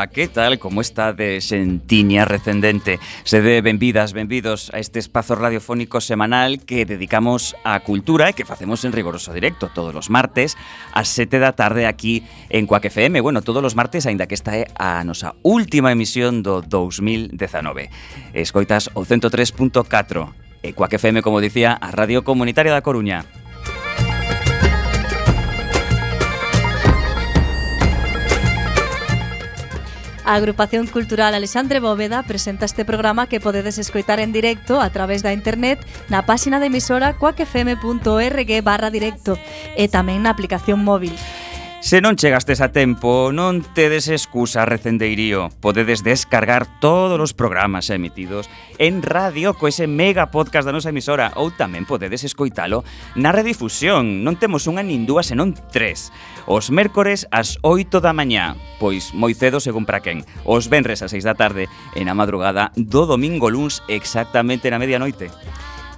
Ola, que tal? Como está de Xentiña Recendente? Se de benvidas, benvidos a este espazo radiofónico semanal que dedicamos á cultura e que facemos en rigoroso directo todos os martes ás 7 da tarde aquí en Coac FM. Bueno, todos os martes, aínda que esta é a nosa última emisión do 2019. Escoitas o 103.4 e Coac FM, como dicía, a Radio Comunitaria da Coruña. A Agrupación Cultural Alexandre Bóveda presenta este programa que podedes escoitar en directo a través da internet na páxina de emisora coacfm.org barra directo e tamén na aplicación móvil. Se non chegastes a tempo, non tedes excusa, recendeirío. Podedes descargar todos os programas emitidos en radio co ese mega podcast da nosa emisora ou tamén podedes escoitalo na redifusión. Non temos unha nin dúas, senón tres. Os mércores ás 8 da mañá, pois moi cedo según para quen. Os venres ás 6 da tarde e na madrugada do domingo luns exactamente na medianoite.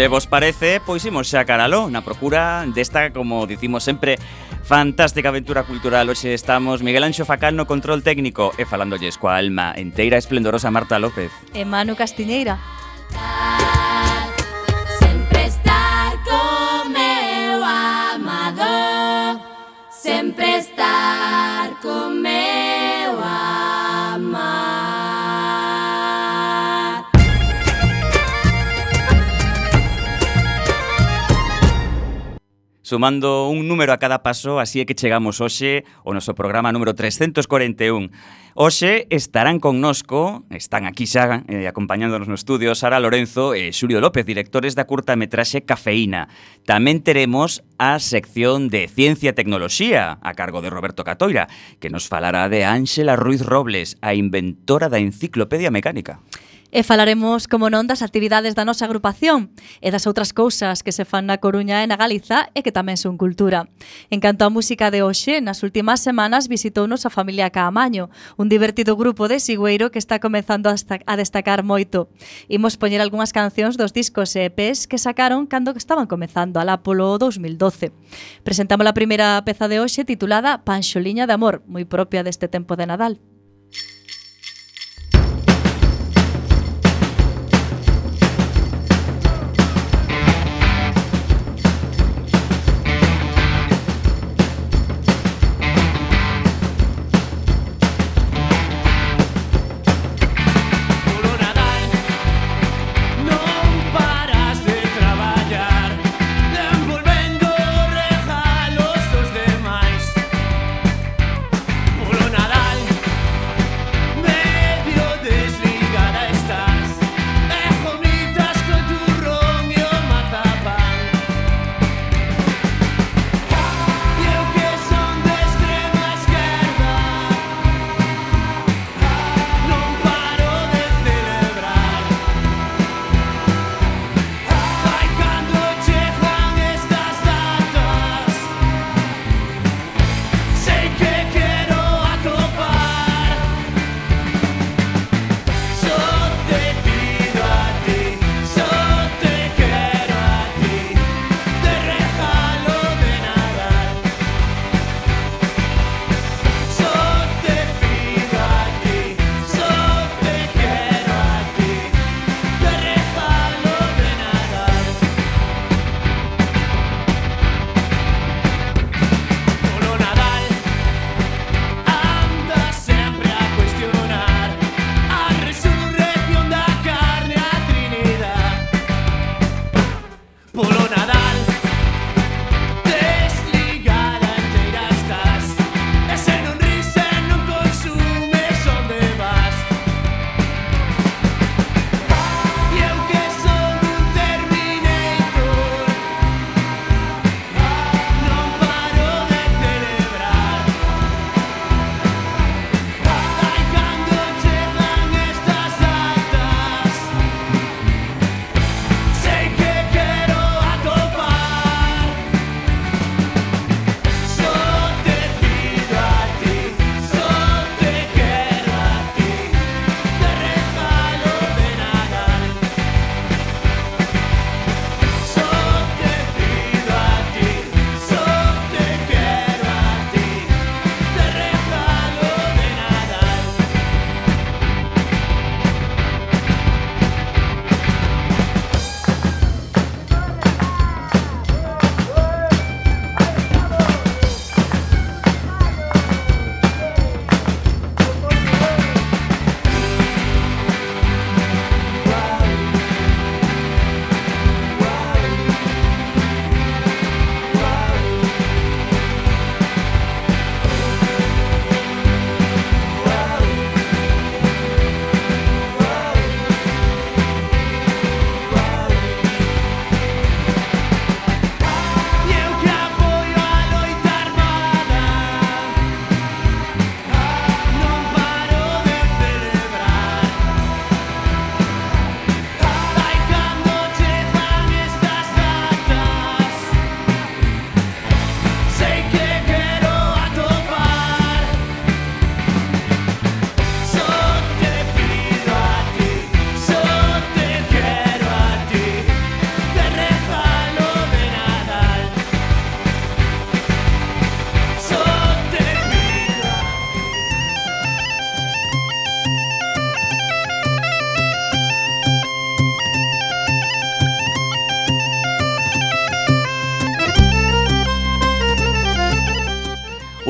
se vos parece, pois imos xa caralo na procura desta, como dicimos sempre, fantástica aventura cultural. Hoxe estamos Miguel Anxo Facal no control técnico e falándolles coa alma enteira esplendorosa Marta López. E Manu Castiñeira. Sempre estar co meu amado Sempre estar co meu sumando un número a cada paso, así é que chegamos hoxe ao noso programa número 341. Hoxe estarán connosco, están aquí xa eh, acompañándonos no estudio Sara Lorenzo e Xulio López, directores da curtametraxe Cafeína. Tamén teremos a sección de Ciencia e Tecnoloxía a cargo de Roberto Catoira, que nos falará de Ángela Ruiz Robles, a inventora da enciclopedia mecánica e falaremos, como non, das actividades da nosa agrupación e das outras cousas que se fan na Coruña e na Galiza e que tamén son cultura. En canto á música de hoxe, nas últimas semanas visitounos a familia Caamaño, un divertido grupo de Sigüeiro que está comezando a destacar moito. Imos poñer algunhas cancións dos discos e EPs que sacaron cando estaban comezando alá polo 2012. Presentamos a primeira peza de hoxe titulada Panxoliña de Amor, moi propia deste tempo de Nadal.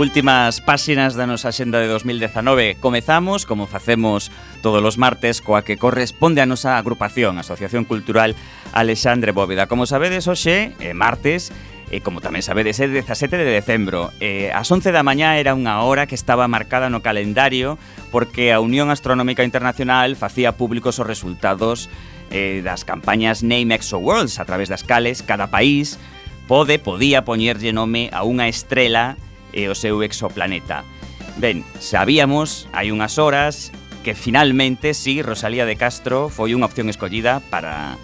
últimas páxinas da nosa xenda de 2019. Comezamos, como facemos todos os martes, coa que corresponde a nosa agrupación, Asociación Cultural Alexandre Bóveda. Como sabedes, hoxe, é martes, e como tamén sabedes, é 17 de decembro. Eh, as 11 da mañá era unha hora que estaba marcada no calendario porque a Unión Astronómica Internacional facía públicos os resultados eh, das campañas Name Exo Worlds a través das cales cada país pode, podía poñerlle nome a unha estrela e o seu exoplaneta. Ben, sabíamos hai unhas horas que finalmente si sí, Rosalía de Castro foi unha opción escollida para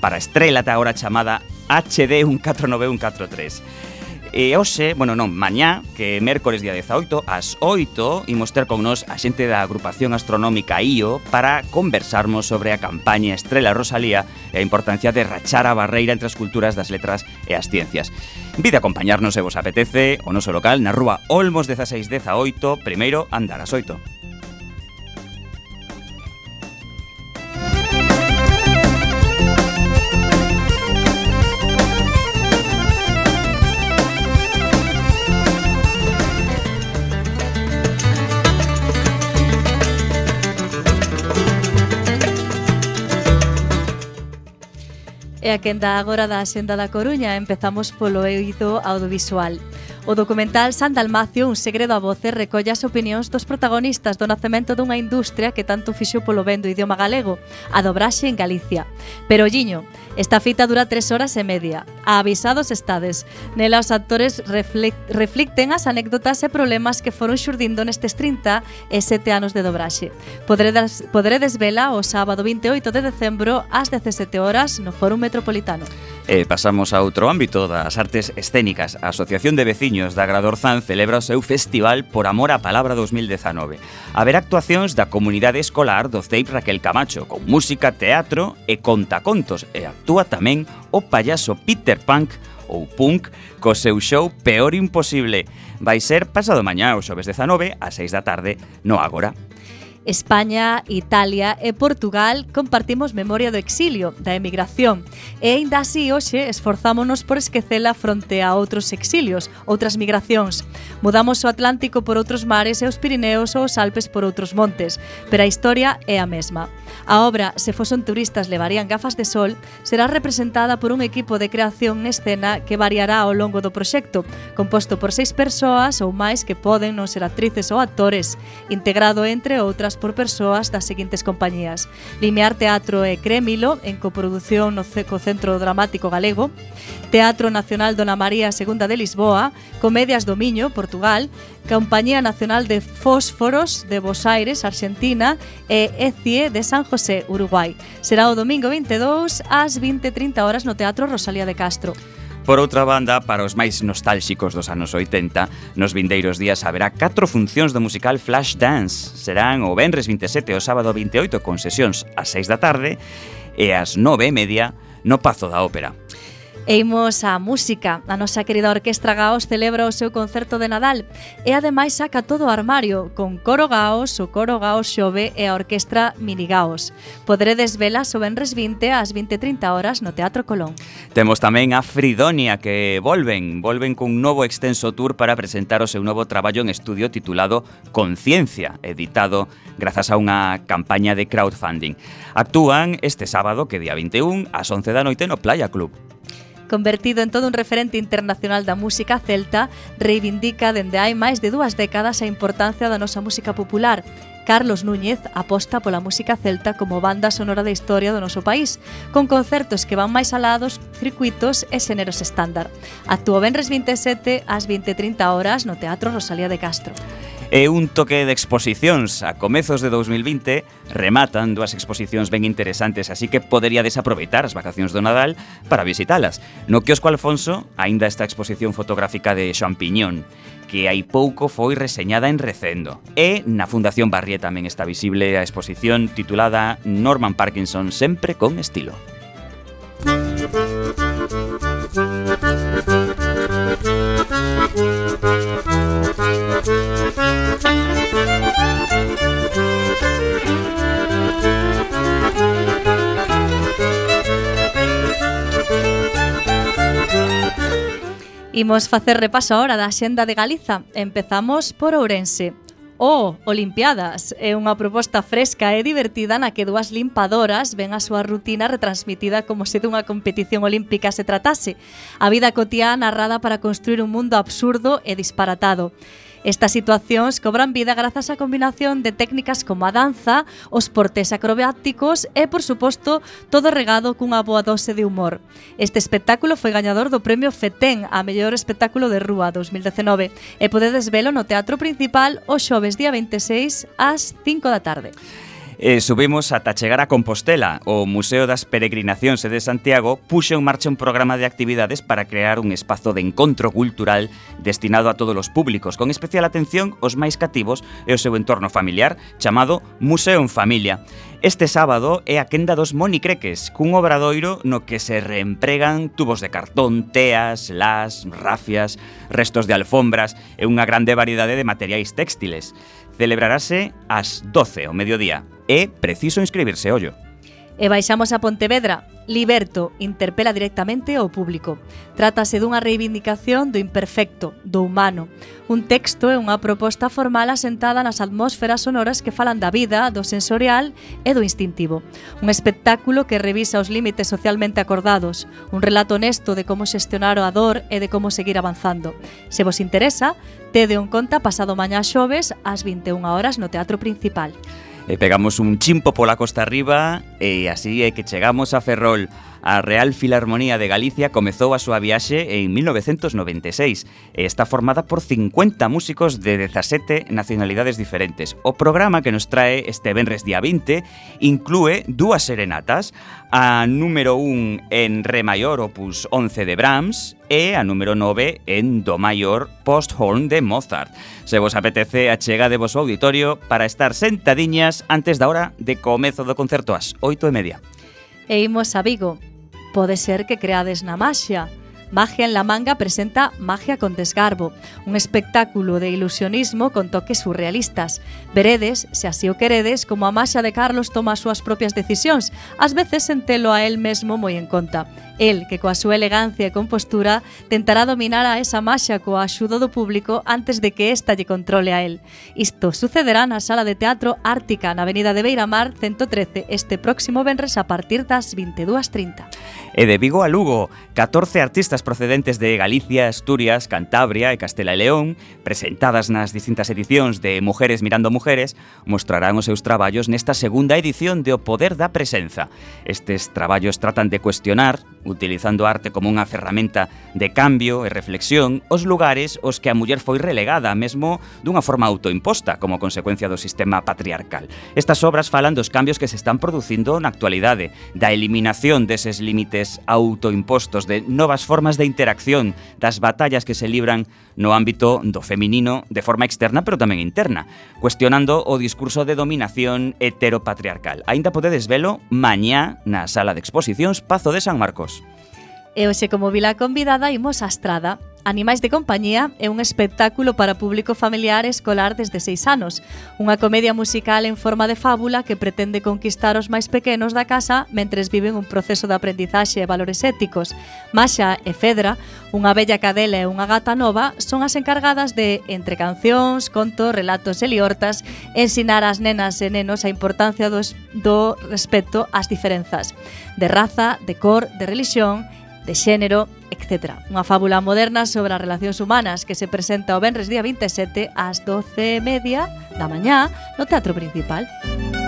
para a estrela da hora chamada HD 149143. E hoxe, bueno, non, mañá, que é mércores día 18, ás 8, imos ter con nós a xente da agrupación astronómica IO para conversarmos sobre a campaña Estrela Rosalía e a importancia de rachar a barreira entre as culturas das letras e as ciencias. Vide acompañarnos se vos apetece o noso local na rúa Olmos 1618, primeiro andar ás 8. E a quenda agora da Xenda da Coruña empezamos polo eido audiovisual. O documental San Dalmacio, un segredo a voces, recolle as opinións dos protagonistas do nacemento dunha industria que tanto fixo polo vendo idioma galego, a dobraxe en Galicia. Pero, Giño, esta fita dura tres horas e media. Avisados estades. Nela os actores reflicten as anécdotas e problemas que foron xurdindo nestes 30 e 7 anos de dobraxe. Podredes, podredes vela o sábado 28 de decembro ás 17 horas no Fórum Metropolitano. E pasamos a outro ámbito das artes escénicas. A Asociación de Veciños da Gradorzán celebra o seu festival Por Amor á Palabra 2019. Haberá actuacións da comunidade escolar do CEIP Raquel Camacho, con música, teatro e contacontos, e actúa tamén o payaso Peter Punk ou punk co seu show Peor Imposible. Vai ser pasado mañá, o xoves 19, a 6 da tarde, no Agora. España, Italia e Portugal compartimos memoria do exilio, da emigración, e aínda así hoxe esforzámonos por esquecela fronte a outros exilios, outras migracións. Mudamos o Atlántico por outros mares e os Pirineos ou os Alpes por outros montes, pero a historia é a mesma. A obra Se foson turistas levarían gafas de sol será representada por un equipo de creación en escena que variará ao longo do proxecto, composto por seis persoas ou máis que poden non ser actrices ou actores, integrado entre outras por persoas das seguintes compañías. Limear Teatro e Crémilo, en coproducción no Ceco Centro Dramático Galego, Teatro Nacional Dona María II de Lisboa, Comedias do Miño, Portugal, Compañía Nacional de Fósforos de Bos Aires, Argentina, e ECIE de San José, Uruguai. Será o domingo 22 ás 20.30 horas no Teatro Rosalía de Castro. Por outra banda, para os máis nostálxicos dos anos 80, nos vindeiros días haberá catro funcións do musical Flash Dance. Serán o Benres 27 e o sábado 28 con sesións ás 6 da tarde e ás 9 e media no Pazo da Ópera. E imos a música. A nosa querida Orquestra Gaos celebra o seu concerto de Nadal e ademais saca todo o armario con Coro Gaos, o Coro Gaos Xove e a Orquestra Minigaos. Podredes velas o Benres 20 ás 20.30 horas no Teatro Colón. Temos tamén a Fridonia que volven, volven cun novo extenso tour para presentar o seu novo traballo en estudio titulado Conciencia, editado grazas a unha campaña de crowdfunding. Actúan este sábado, que día 21, ás 11 da noite no Playa Club convertido en todo un referente internacional da música celta, reivindica dende hai máis de dúas décadas a importancia da nosa música popular Carlos Núñez aposta pola música celta como banda sonora da historia do noso país, con concertos que van máis alá dos circuitos e xéneros estándar. Actúa Benres 27 ás 20.30 horas no Teatro Rosalía de Castro e un toque de exposicións. A comezos de 2020 rematan dúas exposicións ben interesantes, así que poderíades aproveitar as vacacións do Nadal para visitalas. No quiosco Alfonso aínda está a exposición fotográfica de Champiñón, que hai pouco foi reseñada en Recendo. E na Fundación Barrié tamén está visible a exposición titulada Norman Parkinson sempre con estilo. Imos facer repaso ahora da xenda de Galiza. Empezamos por Ourense. O oh, Olimpiadas é unha proposta fresca e divertida na que dúas limpadoras ven a súa rutina retransmitida como se dunha competición olímpica se tratase. A vida cotiá narrada para construir un mundo absurdo e disparatado. Estas situacións cobran vida grazas á combinación de técnicas como a danza, os portes acrobáticos e, por suposto, todo regado cunha boa dose de humor. Este espectáculo foi gañador do premio FETEN a mellor espectáculo de rúa 2019 e podedes velo no Teatro Principal o xoves día 26 ás 5 da tarde eh, subimos ata chegar a Compostela. O Museo das Peregrinacións de Santiago puxo en marcha un programa de actividades para crear un espazo de encontro cultural destinado a todos os públicos, con especial atención aos máis cativos e o seu entorno familiar, chamado Museo en Familia. Este sábado é a quenda dos monicreques, cun obradoiro no que se reempregan tubos de cartón, teas, las, rafias, restos de alfombras e unha grande variedade de materiais textiles. Celebrarase ás 12 o mediodía. É preciso inscribirse, ollo. E baixamos a Pontevedra. Liberto interpela directamente ao público. Trátase dunha reivindicación do imperfecto, do humano. Un texto é unha proposta formal asentada nas atmósferas sonoras que falan da vida, do sensorial e do instintivo. Un espectáculo que revisa os límites socialmente acordados. Un relato honesto de como xestionar a dor e de como seguir avanzando. Se vos interesa, tede un conta pasado mañá xoves ás 21 horas no Teatro Principal. E pegamos un chimpo pola costa arriba e así é que chegamos a Ferrol. A Real Filarmonía de Galicia comezou a súa viaxe en 1996. Está formada por 50 músicos de 17 nacionalidades diferentes. O programa que nos trae este venres día 20 inclúe dúas serenatas, a número 1 en Re maior opus 11 de Brahms e a número 9 en Do maior Posthorn de Mozart. Se vos apetece, achegade vos ao auditorio para estar sentadiñas antes da hora de comezo do concerto ás 8 e media e imos a Vigo. Pode ser que creades na maxia, Magia en la manga presenta Magia con desgarbo, un espectáculo de ilusionismo con toques surrealistas. Veredes, se así o queredes, como a Masha de Carlos toma as súas propias decisións, ás veces sen telo a él mesmo moi en conta. El, que coa súa elegancia e compostura, tentará dominar a esa Masha coa axuda do público antes de que ésta lle controle a él. Isto sucederá na sala de teatro Ártica, na avenida de Beiramar 113, este próximo venres a partir das 22.30. E de Vigo a Lugo, 14 artistas obras procedentes de Galicia, Asturias, Cantabria e Castela e León, presentadas nas distintas edicións de Mujeres mirando Mujeres, mostrarán os seus traballos nesta segunda edición de O Poder da Presenza. Estes traballos tratan de cuestionar, utilizando a arte como unha ferramenta de cambio e reflexión, os lugares os que a muller foi relegada mesmo dunha forma autoimposta como consecuencia do sistema patriarcal. Estas obras falan dos cambios que se están producindo na actualidade, da eliminación deses límites autoimpostos, de novas formas de interacción, das batallas que se libran no ámbito do feminino de forma externa pero tamén interna, cuestionando o discurso de dominación heteropatriarcal. Ainda podedes velo mañá na sala de exposicións Pazo de San Marcos. E hoxe, como vila convidada, imos a Estrada, Animais de compañía é un espectáculo para público familiar e escolar desde seis anos, unha comedia musical en forma de fábula que pretende conquistar os máis pequenos da casa mentres viven un proceso de aprendizaxe e valores éticos. Masha e Fedra, unha bella cadela e unha gata nova, son as encargadas de, entre cancións, contos, relatos e liortas, ensinar ás nenas e nenos a importancia dos, do respecto ás diferenzas. De raza, de cor, de religión de xénero, etc. Unha fábula moderna sobre as relacións humanas que se presenta o Benres día 27 ás 12 e media da mañá no Teatro Principal. Música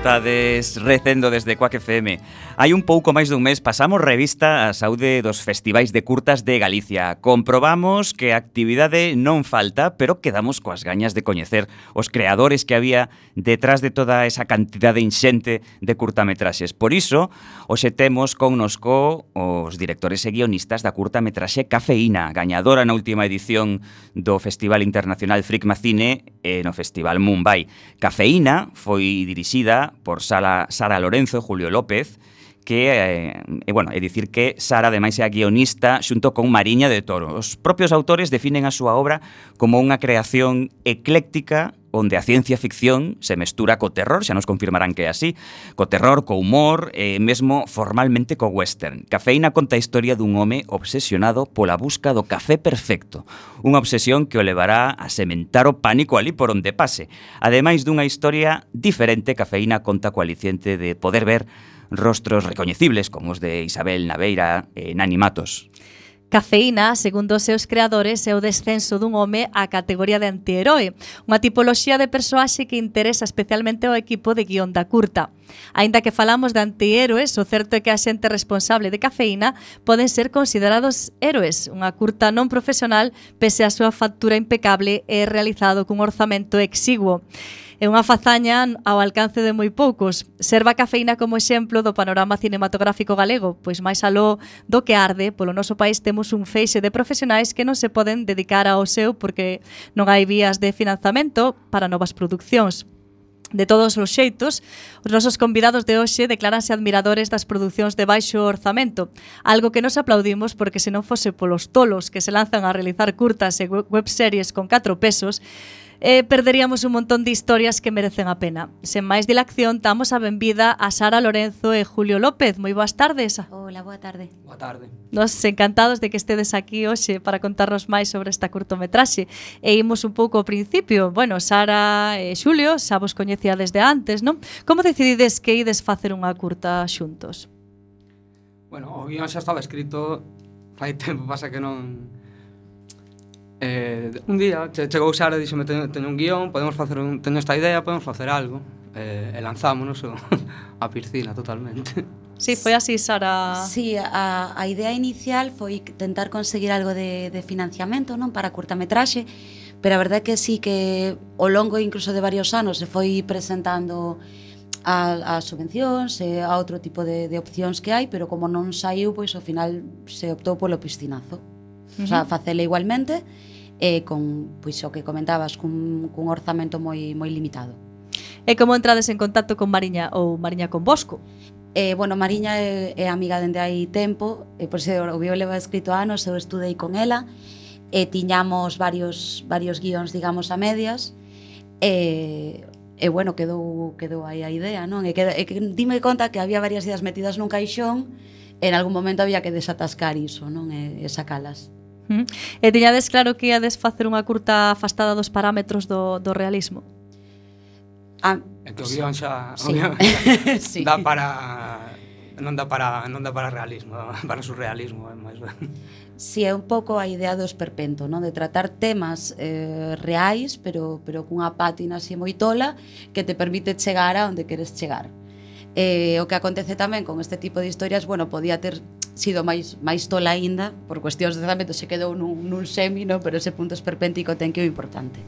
escoitades recendo desde Coac FM. Hai un pouco máis dun mes pasamos revista a saúde dos festivais de curtas de Galicia. Comprobamos que a actividade non falta, pero quedamos coas gañas de coñecer os creadores que había detrás de toda esa cantidade inxente de curtametraxes. Por iso, hoxe temos con nosco os directores e guionistas da curtametraxe Cafeína, gañadora na última edición do Festival Internacional Fricma Cine e no Festival Mumbai. Cafeína foi dirixida escrita por Sara, Sara Lorenzo, Julio López, que, eh, eh, bueno, é dicir que Sara ademais é a guionista xunto con Mariña de Toro. Os propios autores definen a súa obra como unha creación ecléctica onde a ciencia ficción se mestura co terror, xa nos confirmarán que é así, co terror, co humor e mesmo formalmente co western. Cafeína conta a historia dun home obsesionado pola busca do café perfecto, unha obsesión que o levará a sementar o pánico ali por onde pase. Ademais dunha historia diferente, Cafeína conta co aliciente de poder ver rostros recoñecibles como os de Isabel Naveira e Nani Matos. Cafeína, segundo os seus creadores, é o descenso dun home á categoría de antiheroe, unha tipoloxía de persoaxe que interesa especialmente ao equipo de guión da curta. Aínda que falamos de antihéroes, o certo é que a xente responsable de cafeína poden ser considerados héroes. Unha curta non profesional, pese a súa factura impecable, é realizado cun orzamento exiguo é unha fazaña ao alcance de moi poucos. Serva a cafeína como exemplo do panorama cinematográfico galego, pois máis aló do que arde, polo noso país temos un feixe de profesionais que non se poden dedicar ao seu porque non hai vías de financiamento para novas produccións. De todos os xeitos, os nosos convidados de hoxe declaranse admiradores das producións de baixo orzamento, algo que nos aplaudimos porque se non fose polos tolos que se lanzan a realizar curtas e webseries con 4 pesos, eh, perderíamos un montón de historias que merecen a pena. Sen máis dilación, damos a benvida a Sara Lorenzo e Julio López. Moi boas tardes. Hola, boa tarde. Boa tarde. Nos encantados de que estedes aquí hoxe para contarnos máis sobre esta curtometraxe. E imos un pouco ao principio. Bueno, Sara e Xulio, xa vos coñecía desde antes, non? Como decidides que ides facer unha curta xuntos? Bueno, o guión xa estaba escrito fai tempo, pasa que non Eh, un día che, chegou Sara e dixome teño, teño un guión, podemos facer un, teño esta idea, podemos facer algo eh, e lanzámonos a piscina totalmente. Sí, foi así, Sara. Sí, a, a idea inicial foi tentar conseguir algo de, de financiamento non para curtametraxe, pero a verdade é que sí que ao longo incluso de varios anos se foi presentando a, a subvencións e a outro tipo de, de opcións que hai, pero como non saiu, pois ao final se optou polo piscinazo uh -huh. o sea, facela igualmente e con pois o que comentabas cun, cun orzamento moi moi limitado. E como entrades en contacto con Mariña ou Mariña con Bosco? Eh, bueno, Mariña é, é amiga dende hai tempo, e por se o bio leva escrito anos, eu estudei con ela, e tiñamos varios, varios guións, digamos, a medias, e, e bueno, quedou, quedou aí a idea, non? E, que, e que, dime conta que había varias ideas metidas nun caixón, en algún momento había que desatascar iso, non? E, e sacalas. Mm. E tiñades claro que iades facer unha curta afastada dos parámetros do, do realismo? Ah, é que o guión xa, sí. guión sí. dá para non dá para non dá para realismo, para surrealismo, é máis ben. Si sí, é un pouco a idea do esperpento, non? De tratar temas eh, reais, pero pero cunha pátina así moi tola que te permite chegar a onde queres chegar eh, o que acontece tamén con este tipo de historias, bueno, podía ter sido máis máis tola aínda, por cuestións de tratamento se quedou nun, nun semino, pero ese punto esperpéntico ten que o importante.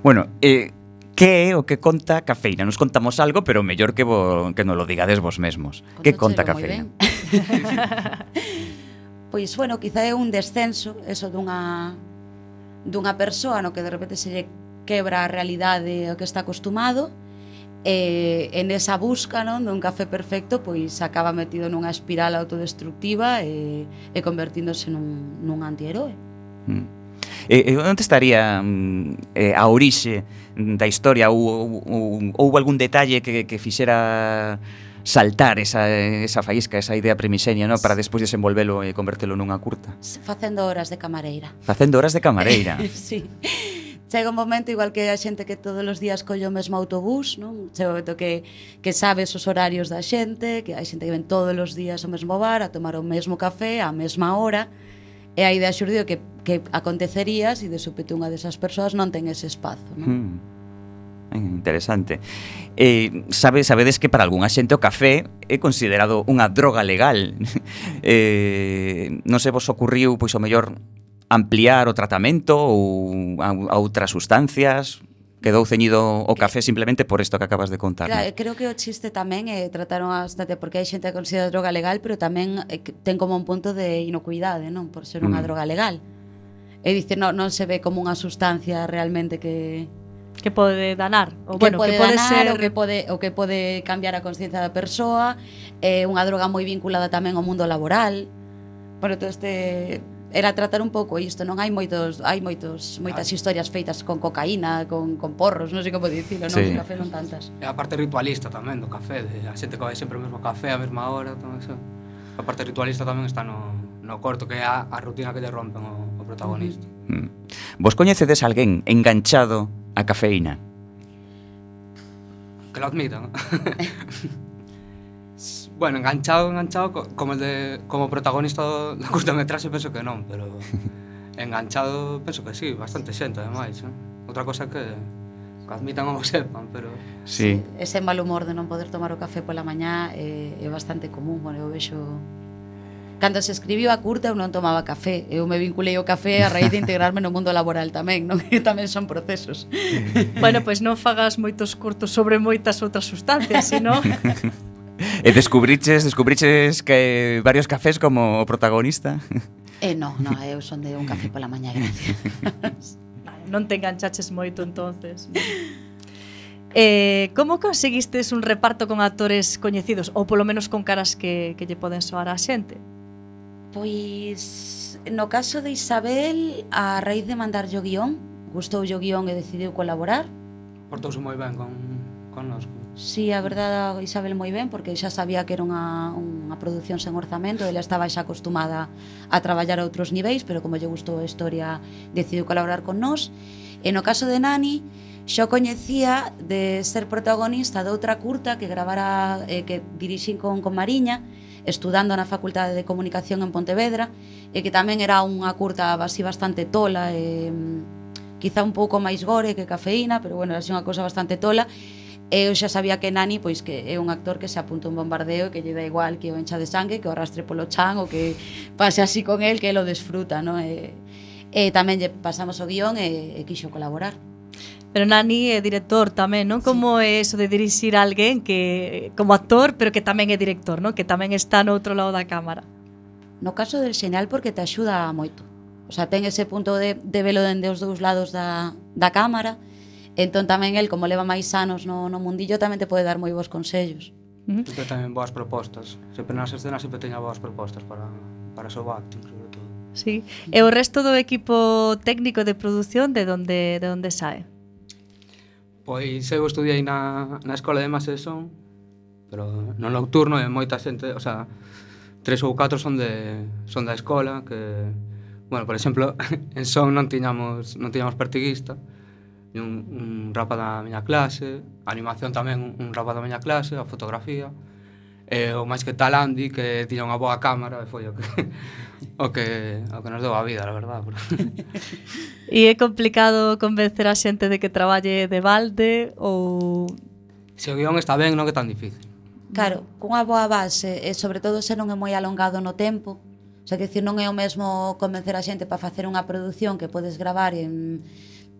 Bueno, eh, que é o que conta Cafeína? Nos contamos algo, pero mellor que, vo, que non lo digades vos mesmos. Conto que conta Cafeína? pois, bueno, quizá é un descenso, eso dunha, dunha persoa no que de repente se lle quebra a realidade o que está acostumado, E, en esa busca non, dun café perfecto pois acaba metido nunha espiral autodestructiva e, e convertíndose nun, nun antiheroe. Mm. E, e onde estaría mm, eh, a orixe da historia ou, ou, ou houve algún detalle que, que fixera saltar esa, esa faísca, esa idea primixeña, no? para despois desenvolvelo e convertelo nunha curta. Facendo horas de camareira. Facendo horas de camareira. sí chega un momento igual que a xente que todos os días colle o mesmo autobús, non? Chega un momento que que sabes os horarios da xente, que hai xente que ven todos os días ao mesmo bar a tomar o mesmo café á mesma hora. E a idea xurdiu que que acontecería se si de súpeto unha desas persoas non ten ese espazo, non? Hmm. Interesante. Eh, sabe, sabedes que para algunha xente o café é considerado unha droga legal. eh, non se vos ocurriu, pois o mellor ampliar o tratamento ou a, a outras sustancias? Quedou ceñido o café simplemente por isto que acabas de contar. Claro, ¿no? creo que o chiste tamén é eh, tratar unha porque hai xente que considera droga legal, pero tamén eh, ten como un punto de inocuidade, non? Por ser unha mm. droga legal. É dicir, non, non se ve como unha sustancia realmente que que pode danar, ou bueno, que pode, que pode danar, ser o que pode o que pode cambiar a conciencia da persoa, é eh, unha droga moi vinculada tamén ao mundo laboral. Bueno, todo este era tratar un pouco isto, non hai moitos hai moitos moitas historias feitas con cocaína, con, con porros, non sei como dicilo, non, sí. café non tantas. E a parte ritualista tamén do café, de, a xente que vai sempre o mesmo café a mesma hora, todo eso. A parte ritualista tamén está no, no corto, que é a, a rutina que lle rompen o, o protagonista. Mm. Vos coñecedes alguén enganchado a cafeína? Que lo admitan. Bueno, enganchado, enganchado, como, el de, como protagonista do curtametraxe penso que non, pero enganchado penso que sí, bastante xente, ademais. Eh? Outra cosa que, que admitan ou sepan, pero... Sí. Ese mal humor de non poder tomar o café pola mañá é, eh, é bastante común, bueno, eu vexo Cando se escribiu a curta eu non tomaba café Eu me vinculei ao café a raíz de integrarme no mundo laboral tamén non? Que tamén son procesos Bueno, pois non fagas moitos curtos sobre moitas outras sustancias Sino... E descubriches, descubriches que varios cafés como o protagonista? Eh, no, no, eu son de un café pola mañá, gracias. vale, non te enganchaches moito entonces. Eh, como conseguistes un reparto con actores coñecidos ou polo menos con caras que, que lle poden soar á xente? Pois no caso de Isabel, a raíz de mandar o guión, gustou o guión e decidiu colaborar. Portouse moi ben con, con nos. Sí, a verdade, Isabel moi ben, porque xa sabía que era unha, unha produción sen orzamento, ela estaba xa acostumada a traballar a outros niveis, pero como lle gustou a historia, decidiu colaborar con nós. E no caso de Nani, xo coñecía de ser protagonista de outra curta que gravara eh, que dirixín con, con Mariña, estudando na Facultade de Comunicación en Pontevedra, e que tamén era unha curta así bastante tola, e, eh, quizá un pouco máis gore que cafeína, pero bueno, era así unha cosa bastante tola, eu xa sabía que Nani pois que é un actor que se apunta un bombardeo e que lle dá igual que o encha de sangue, que o arrastre polo chan ou que pase así con el que lo desfruta, non? E, e tamén lle pasamos o guión e, e quixo colaborar. Pero Nani é director tamén, non? Como sí. é eso de dirixir a alguén que como actor, pero que tamén é director, non? Que tamén está no outro lado da cámara. No caso del señal porque te axuda moito. O sea, ten ese punto de, de velo dende os dous lados da, da cámara, Entón tamén el, como leva máis anos no, no mundillo, tamén te pode dar moi bons consellos. Uh -huh. Tamén boas propostas. Sempre nas escenas sempre teña boas propostas para, para o seu acting, sobre todo. Sí. E o resto do equipo técnico de produción de onde de onde sae? Pois eu estudiei na, na escola de Maseson, pero no nocturno e moita xente, o sea, tres ou catro son de son da escola que, bueno, por exemplo, en son non tiñamos non tiñamos partiguista, un, un rapa da miña clase, a animación tamén un rapa da miña clase, a fotografía, e o máis que tal Andy que tiña unha boa cámara e foi o que o que o que nos deu a vida, a verdade. e é complicado convencer a xente de que traballe de balde ou se o guión está ben, non que tan difícil. Claro, cunha boa base e sobre todo se non é moi alongado no tempo, O sea, que decir, non é o mesmo convencer a xente para facer unha produción que podes gravar en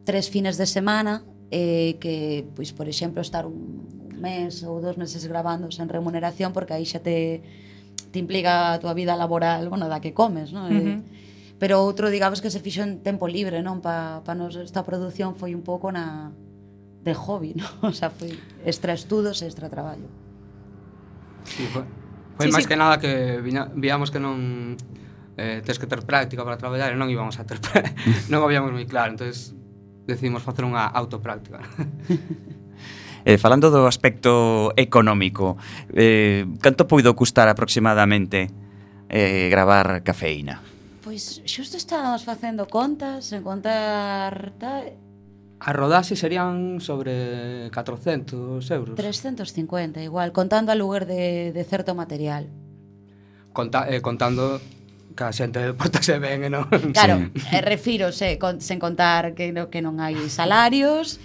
tres fines de semana eh, que, pois, por exemplo, estar un mes ou dos meses grabando sen remuneración porque aí xa te, te implica a tua vida laboral, bueno, da que comes, non? Eh, uh -huh. Pero outro, digamos, que se fixo en tempo libre, non? Pa, pa nos esta produción foi un pouco na de hobby, non? O sea, foi extra estudos e extra traballo. Sí, foi, foi sí, máis sí. que nada que viña, víamos que non eh, tes que ter práctica para traballar e non íbamos a ter non habíamos moi claro, entonces decidimos facer unha autopráctica. Eh, falando do aspecto económico, eh, canto poido custar aproximadamente eh, gravar cafeína? Pois xusto estábamos facendo contas, en contar... Ta... A rodaxe serían sobre 400 euros. 350, igual, contando a lugar de, de certo material. Conta, eh, contando ca xente portase ben, se e non... Claro, sí. eh, refírose, con, sen contar que, no, que non hai salarios,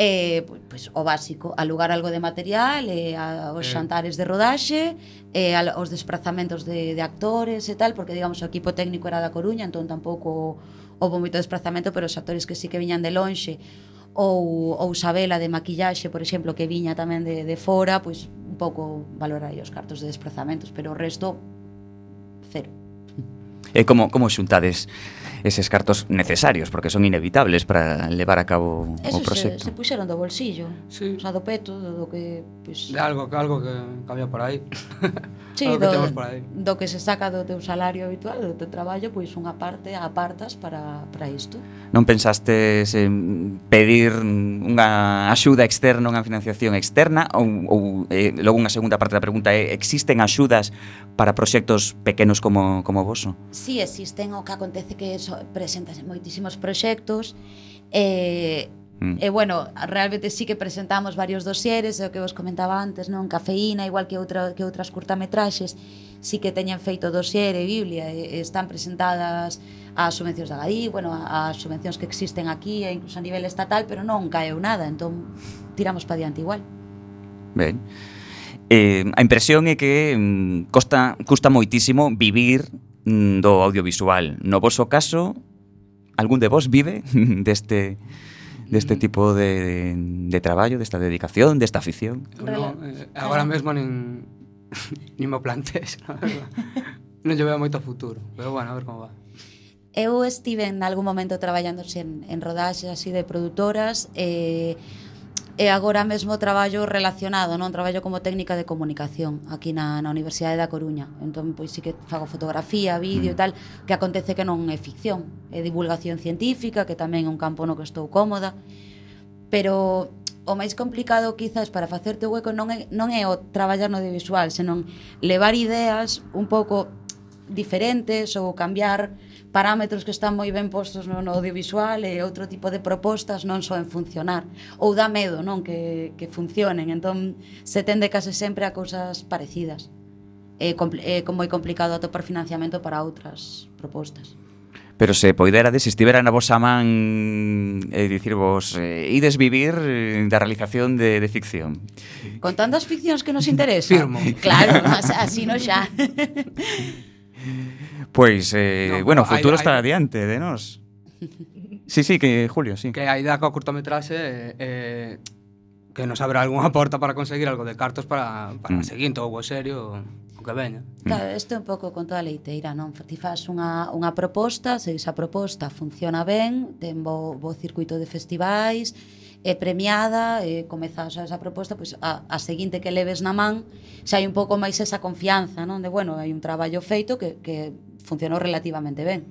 eh, pois, o básico, alugar algo de material, eh, a, os eh. xantares de rodaxe, eh, a, os desplazamentos de, de actores e tal, porque, digamos, o equipo técnico era da Coruña, entón tampouco houve moito desplazamento, pero os actores que sí que viñan de lonxe, ou, ou Sabela de maquillaxe, por exemplo, que viña tamén de, de fora, pois un pouco valorar os cartos de desplazamentos, pero o resto, cero. E como, como xuntades eses cartos necesarios, porque son inevitables para levar a cabo Eso o proxecto. Se, se puxeron do bolsillo, sí. o sea, do peto, do, do que... Pues... De algo, algo que cambia por aí. sí, algo do, que por aí. do que se saca do teu salario habitual, do teu traballo, pois unha parte apartas para, para isto. Non pensastes en pedir unha axuda externa, unha financiación externa, ou, ou eh, logo unha segunda parte da pregunta é, existen axudas para proxectos pequenos como, como voso? Sí, existen, o que acontece que son presentanse moitísimos proxectos e mm. e bueno, realmente sí que presentamos varios dosieres, é o que vos comentaba antes, non cafeína, igual que outra que outras curtametraxes, sí que teñen feito dosier e biblia, e, están presentadas as subvencións da GADI, bueno, as subvencións que existen aquí e incluso a nivel estatal, pero non caeu nada, entón tiramos para diante igual. Ben. Eh, a impresión é que mm, costa, custa moitísimo vivir Mm, do audiovisual. No voso caso, algún de vos vive deste deste mm. tipo de, de traballo, desta dedicación, desta afición? No, eh, agora mesmo nin, nin me plantees, verdad. non lle veo moito futuro, pero bueno, a ver como va. Eu estive en algún momento traballando en, en rodaxes así de produtoras, eh, e agora mesmo traballo relacionado, non? Traballo como técnica de comunicación aquí na, na Universidade da Coruña. Entón, pois sí que fago fotografía, vídeo e mm. tal, que acontece que non é ficción, é divulgación científica, que tamén é un campo no que estou cómoda, pero o máis complicado quizás para facerte o hueco non é, non é o traballar no audiovisual, senón levar ideas un pouco diferentes ou cambiar parámetros que están moi ben postos no, no audiovisual e outro tipo de propostas non só en funcionar ou dá medo non que, que funcionen entón se tende case sempre a cousas parecidas é, é moi complicado atopar financiamento para outras propostas Pero se poiderades, se estivera na vosa man e eh, dicir eh, ides vivir eh, da realización de, de ficción. Con tantas ficcións que nos interesa. Firmo. Claro, así no xa. Pois, eh, no, bueno, o futuro está adiante Aida. de nós. Sí, sí, que Julio, sí. Que Aida coa curtometraxe eh, eh, que nos abra algunha porta para conseguir algo de cartos para, para mm. seguinte ou o serio o que veña. Claro, isto é un pouco con toda a leiteira, non? Ti faz unha, unha proposta, se esa proposta funciona ben, ten bo, bo circuito de festivais, e premiada e comezas esa proposta pois, a, a seguinte que leves na man xa hai un pouco máis esa confianza non? De bueno hai un traballo feito que, que funcionou relativamente ben.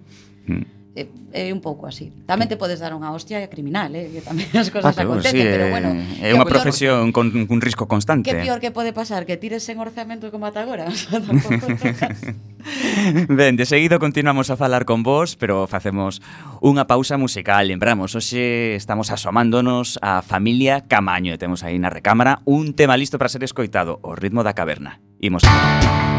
Mm. é, é un pouco así. Tamén te podes dar unha hostia criminal eh? que tamén as cosas ah, claro, acontecen sí, pero eh, bueno é unha profesión con un risco constante. Que pior que pode pasar que tires sen orzamento como ata agora? O sea, tampouco ben, de seguido continuamos a falar con vós, pero facemos unha pausa musical. Lembramos, hoxe estamos asomándonos a familia Camaño e temos aí na recámara un tema listo para ser escoitado, o ritmo da caverna. Imos. Imos.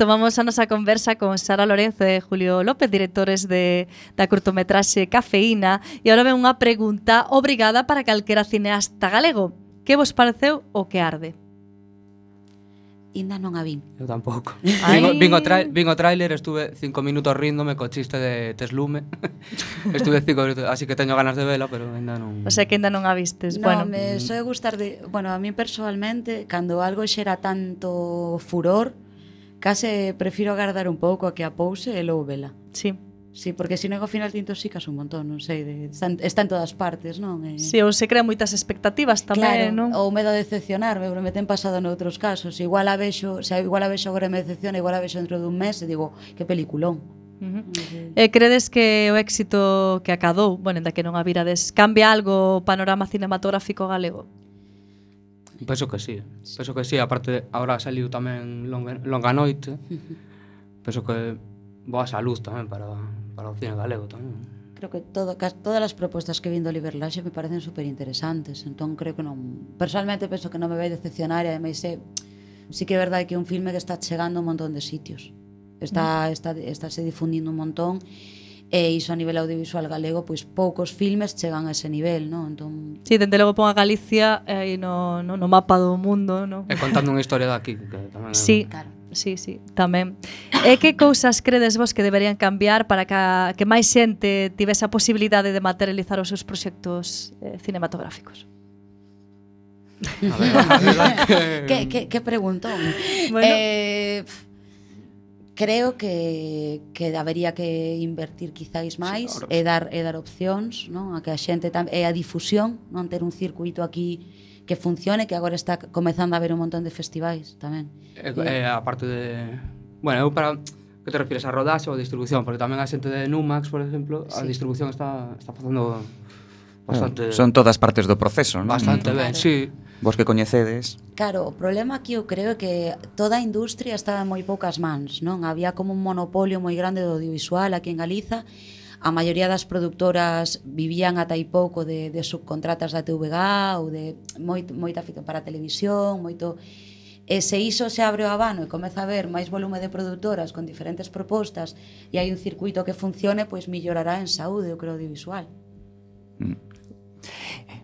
retomamos a nosa conversa con Sara Lorenzo e Julio López, directores de, da curtometraxe Cafeína, e agora ven unha pregunta obrigada para calquera cineasta galego. Que vos pareceu o que arde? Inda non a vin. Eu tampouco. Vingo, vingo, tra vingo trailer, estuve cinco minutos ríndome co chiste de Teslume. estuve cinco minutos, así que teño ganas de vela, pero ainda non... O sea que ainda non a vistes. No, bueno. me soe gustar de... Bueno, a mí personalmente, cando algo xera tanto furor, Case prefiro agardar un pouco a que a pouse e logo vela. Sí. Sí, porque se non ao final te intoxicas un montón, non sei, de, están, en todas partes, non? E... Sí, ou se crean moitas expectativas tamén, claro, non? ou medo de decepcionar, me, me ten pasado noutros casos. Igual a vexo, se igual a vexo agora me decepciona, igual a vexo dentro dun mes e digo, que peliculón. Uh -huh. E credes que o éxito que acadou, bueno, enda que non a virades, cambia algo o panorama cinematográfico galego? Penso que sí. Penso que sí, aparte agora saliu tamén longa, longa noite. Penso que boa salud tamén para, para o cine galego tamén. Creo que todo, todas as propostas que vin do Liberlaxe me parecen super interesantes, entón creo que non... Personalmente penso que non me vai decepcionar e ademais é... Sí que é verdade que é un filme que está chegando a un montón de sitios. Está, mm. está, está se difundindo un montón e e iso a nivel audiovisual galego, pois poucos filmes chegan a ese nivel, non? Entón... Si, sí, dende logo pon a Galicia eh, aí eh, no, no, no mapa do mundo, non? E contando unha historia daqui. Que tamén... Sí, claro. Sí, sí, tamén. E que cousas credes vos que deberían cambiar para que, a, que máis xente tivese a posibilidade de materializar os seus proxectos eh, cinematográficos? A ver, a que... que, que, que preguntón. Bueno. Eh, creo que, que habería que invertir quizáis máis sí, e dar e dar opcións, non? A que a xente tam, e a difusión, non ter un circuito aquí que funcione, que agora está comezando a haber un montón de festivais tamén. E, e, a parte de... Bueno, eu para... Que te refires a rodaxe ou a distribución? Porque tamén a xente de Numax, por exemplo, sí. a distribución está, está facendo bastante... Eh, son todas partes do proceso, non? Bastante ben, claro. sí. Vos que coñecedes. Claro, o problema aquí eu creo é que toda a industria estaba en moi poucas mans, non? Había como un monopolio moi grande do audiovisual aquí en Galiza, a maioría das productoras vivían ata aí pouco de, de subcontratas da TVG ou de moi, moita fica para a televisión, moito... E se iso se abre o abano e comeza a haber máis volume de produtoras con diferentes propostas e hai un circuito que funcione, pois millorará en saúde, eu creo, audiovisual. Mm.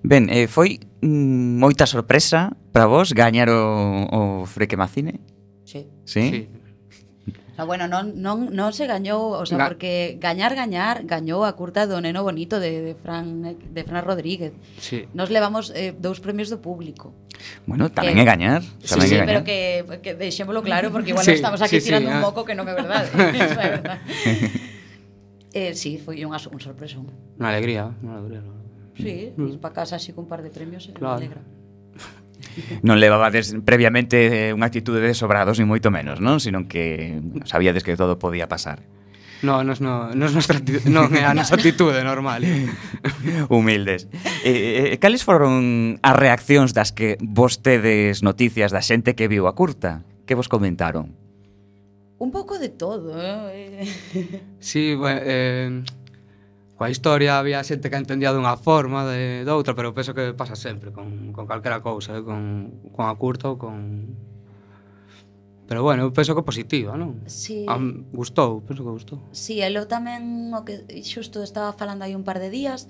Ben, eh, foi moita sorpresa para vos gañar o, o Freque Macine? Sí. Sí? sí. sea, bueno, non, non, non se gañou, o sea, Ga porque gañar, gañar, gañou a curta do Neno Bonito de, de, Fran, de Fran Rodríguez. Sí. Nos levamos eh, dous premios do público. Bueno, tamén que, é gañar. Tamén sí, sí, gañar. pero que, que deixémolo claro, porque igual sí, estamos aquí sí, tirando sí, un ah. moco que non é verdade. Eso é verdade. eh, sí, foi unha un sorpresa. Unha alegría, unha alegría. No? Sí, mm. ir para casa así cun par de premios claro. alegra. Non levabades previamente eh, unha actitude de sobrados, ni moito menos, non? Sino que sabíades que todo podía pasar. No, nos, no, nos nostra, non é a nosa actitude normal. Humildes. Eh, eh, eh cales foron as reaccións das que vostedes noticias da xente que viu a curta? Que vos comentaron? Un pouco de todo. Eh? sí, bueno, eh, coa historia había xente que entendía dunha forma de, de outra, pero penso que pasa sempre con, con calquera cousa, eh? con, con a curta ou con... Pero bueno, eu penso que positiva, non? Sí. Am, gustou, penso que gustou. Sí, elo tamén o que xusto estaba falando aí un par de días,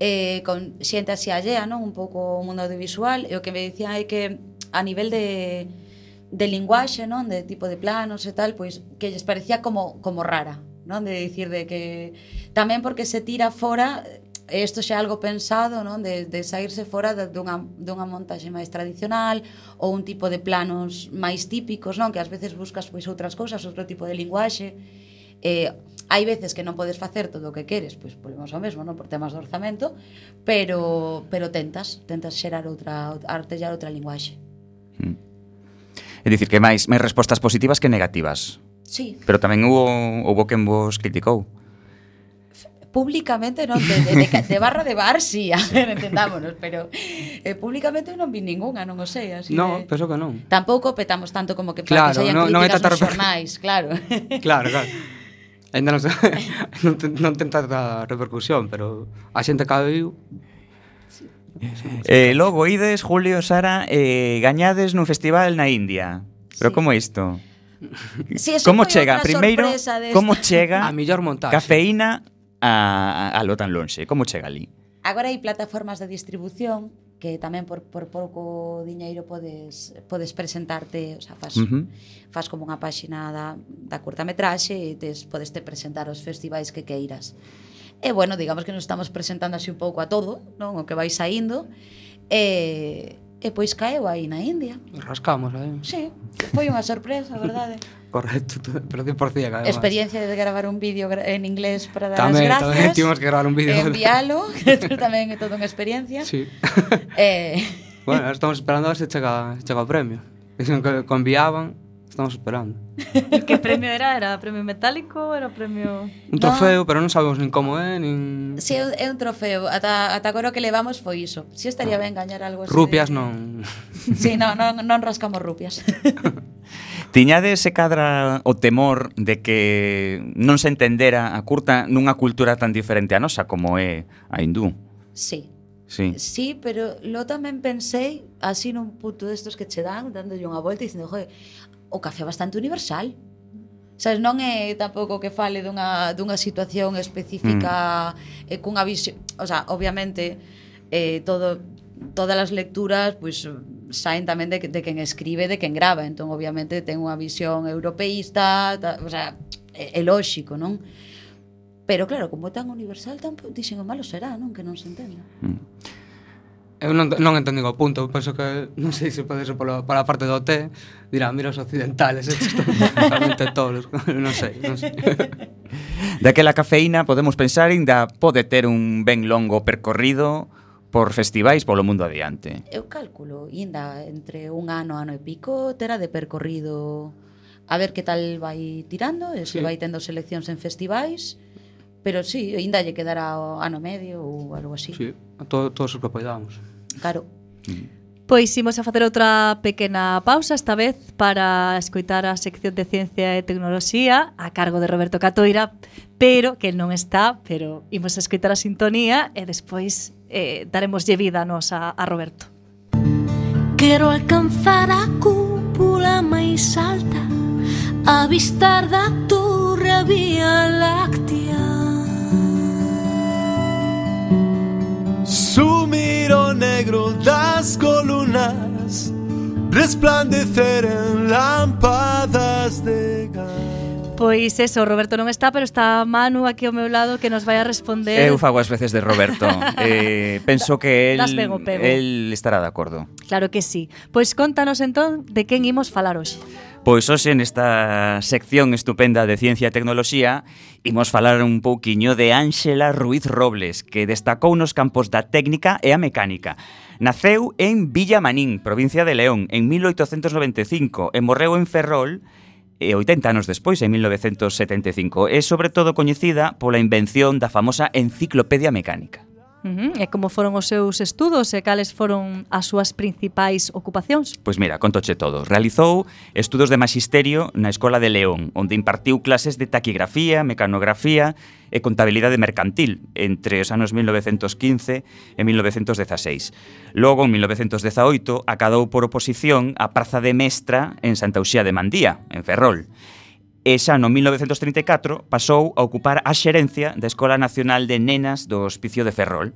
eh, con xente así allea, non? Un pouco o mundo audiovisual, e o que me dicían é que a nivel de de linguaxe, non? De tipo de planos e tal, pois que lles parecía como como rara, non? De dicir de que tamén porque se tira fora e isto xa é algo pensado, non? De, de sairse fora dunha, dunha montaxe máis tradicional ou un tipo de planos máis típicos, non? Que ás veces buscas pois outras cousas, outro tipo de linguaxe. Eh, hai veces que non podes facer todo o que queres, pois volvemos ao mesmo, non? Por temas de orzamento, pero pero tentas, tentas xerar outra artellar outra linguaxe. Hmm. É dicir, que máis máis respostas positivas que negativas Sí. Pero tamén hubo, hubo quen vos criticou públicamente non de, de, de, de barra de bar si, sí, a ver, entendámonos, pero eh, públicamente non vi ninguna, non o sei, así. No, de... penso que non. Tampouco petamos tanto como que claro, para que se hayan no, críticas no nos xornais, claro. Claro, claro. Ainda non, non, non ten tanta repercusión, pero a xente que viu. Eh, logo ides Julio Sara eh, gañades nun festival na India. Pero sí. como isto? Si eso como chega, primeiro, como chega a mellor montaxe. Cafeína a, a, a lo tan lonxe, como chega ali? Agora hai plataformas de distribución que tamén por, por pouco diñeiro podes, podes presentarte, o sea, faz, uh -huh. faz como unha páxina da, da curtametraxe e tes, podes te presentar os festivais que queiras. E bueno, digamos que nos estamos presentando así un pouco a todo, non? O que vai saindo. E, E pois caeu aí na India. Rascamos, aí. Sí, foi unha sorpresa, verdade. Correcto, pero 100% además. Experiencia de gravar un vídeo en inglés para dar tamén, as gracias. Tamén, tivemos que gravar un vídeo. Envialo, que tamén é toda unha experiencia. Sí. Eh... Bueno, estamos esperando a ver se chega, chega o premio. Dicen que conviaban, Estamos esperando. Que premio era? Era premio metálico? Era premio... Un trofeo, no. pero non sabemos nin como é, ¿eh? nin... Si, sí, é un trofeo. Ata, ata agora o que levamos foi iso. Si sí, estaría ah. ben gañar algo así. Rupias de... non... Si, sí, non, non, non rascamos rupias. Tiñades se cadra o temor de que non se entendera a curta nunha cultura tan diferente a nosa como é a hindú? Sí, Sí. sí, pero lo tamén pensei así nun punto destos que che dan, dándolle unha volta e dicindo, joder, o café bastante universal. Sabes, non é tampouco que fale dunha, dunha situación específica mm. e cunha visión... O sea, obviamente, eh, todo, todas as lecturas, pois, pues, saen tamén de, de quen escribe, de quen grava. Entón, obviamente, ten unha visión europeísta, ta, o sea, é, é lóxico, non? Pero, claro, como é tan universal, tampouco dixen, o malo será, non? Que non se entenda. Mm. Eu non, non entendín o punto, eu penso que non sei se pode ser polo, pola parte do té, dirá, mira os occidentales, estes están totalmente tolos, non sei, non sei. Daquela cafeína podemos pensar ainda pode ter un ben longo percorrido por festivais polo mundo adiante. Eu cálculo, inda entre un ano, ano e pico, terá de percorrido a ver que tal vai tirando, e se sí. vai tendo seleccións en festivais, pero sí, ainda lle quedará o ano medio ou algo así. Sí, todo, todos os que podamos caro. Mm. Pois imos a facer outra pequena pausa esta vez para escoitar a sección de Ciencia e Tecnoloxía a cargo de Roberto Catoira, pero que non está, pero imos a escoitar a sintonía e despois eh, daremoslle vida nos a, a Roberto. Quero alcanzar a cúpula máis alta, avistar da torre vial resplandeceren lámpadas de gas. Pois eso, Roberto non está, pero está Manu aquí ao meu lado que nos vai a responder. Eu fago as veces de Roberto. eh, penso que el, pego. el estará de acordo. Claro que sí. Pois contanos entón de quen imos falar hoxe. Pois hoxe nesta sección estupenda de Ciencia e Tecnoloxía imos falar un pouquiño de Ángela Ruiz Robles, que destacou nos campos da técnica e a mecánica Naceu en Villa Manín, provincia de León, en 1895 e morreu en Ferrol eh, e 80 anos despois, en 1975. É sobre todo coñecida pola invención da famosa enciclopedia mecánica. Uh -huh. E como foron os seus estudos e cales foron as súas principais ocupacións? Pois mira, contoche todo. Realizou estudos de magisterio na Escola de León, onde impartiu clases de taquigrafía, mecanografía e contabilidade mercantil entre os anos 1915 e 1916. Logo, en 1918, acadou por oposición a praza de mestra en Santa Uxía de Mandía, en Ferrol e xa no 1934 pasou a ocupar a xerencia da Escola Nacional de Nenas do Hospicio de Ferrol.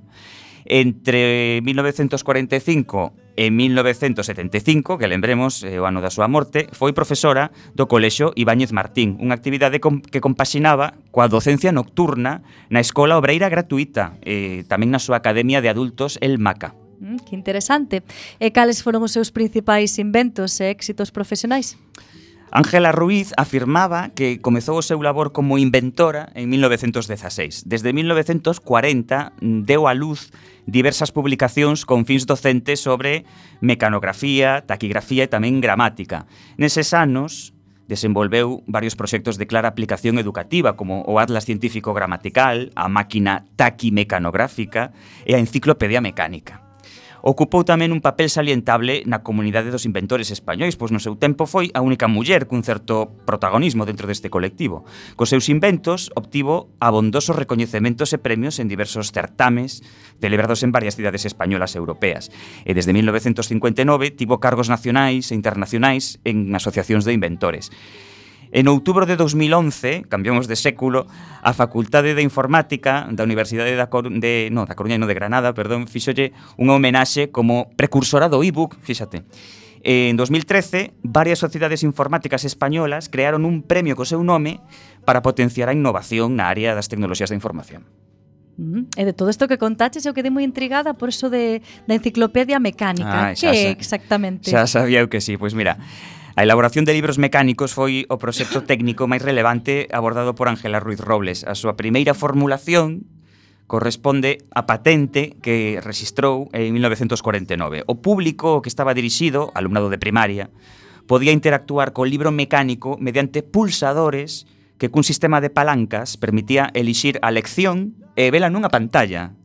Entre 1945 e 1975, que lembremos eh, o ano da súa morte, foi profesora do Colexo Ibáñez Martín, unha actividade com, que compaxinaba coa docencia nocturna na Escola Obreira Gratuita, e eh, tamén na súa Academia de Adultos El Maca. Mm, que interesante. E cales foron os seus principais inventos e éxitos profesionais? Ángela Ruiz afirmaba que comezou o seu labor como inventora en 1916. Desde 1940 deu a luz diversas publicacións con fins docentes sobre mecanografía, taquigrafía e tamén gramática. Neses anos, desenvolveu varios proxectos de clara aplicación educativa como o Atlas Científico Gramatical, a Máquina Taquimecanográfica e a Enciclopedia Mecánica. Ocupou tamén un papel salientable na comunidade dos inventores españois, pois no seu tempo foi a única muller cun certo protagonismo dentro deste colectivo. Cos seus inventos obtivo abondosos recoñecementos e premios en diversos certames celebrados en varias cidades españolas e europeas. E desde 1959 tivo cargos nacionais e internacionais en asociacións de inventores. En outubro de 2011, cambiamos de século, a Facultade de Informática da Universidade da Cor de, no, da Coruña, no de Granada, perdón, fixolle unha homenaxe como precursora do ebook, fíxate. En 2013, varias sociedades informáticas españolas crearon un premio co seu nome para potenciar a innovación na área das tecnoloxías da información. Uh -huh. E de todo isto que contaches, eu quedei moi intrigada por eso de, da enciclopedia mecánica. Ah, xa, que xa, exactamente? Xa sabía eu que sí. Pois mira, A elaboración de libros mecánicos foi o proxecto técnico máis relevante abordado por Ángela Ruiz Robles. A súa primeira formulación corresponde á patente que registrou en 1949. O público que estaba dirixido, alumnado de primaria, podía interactuar co libro mecánico mediante pulsadores que cun sistema de palancas permitía elixir a lección e vela nunha pantalla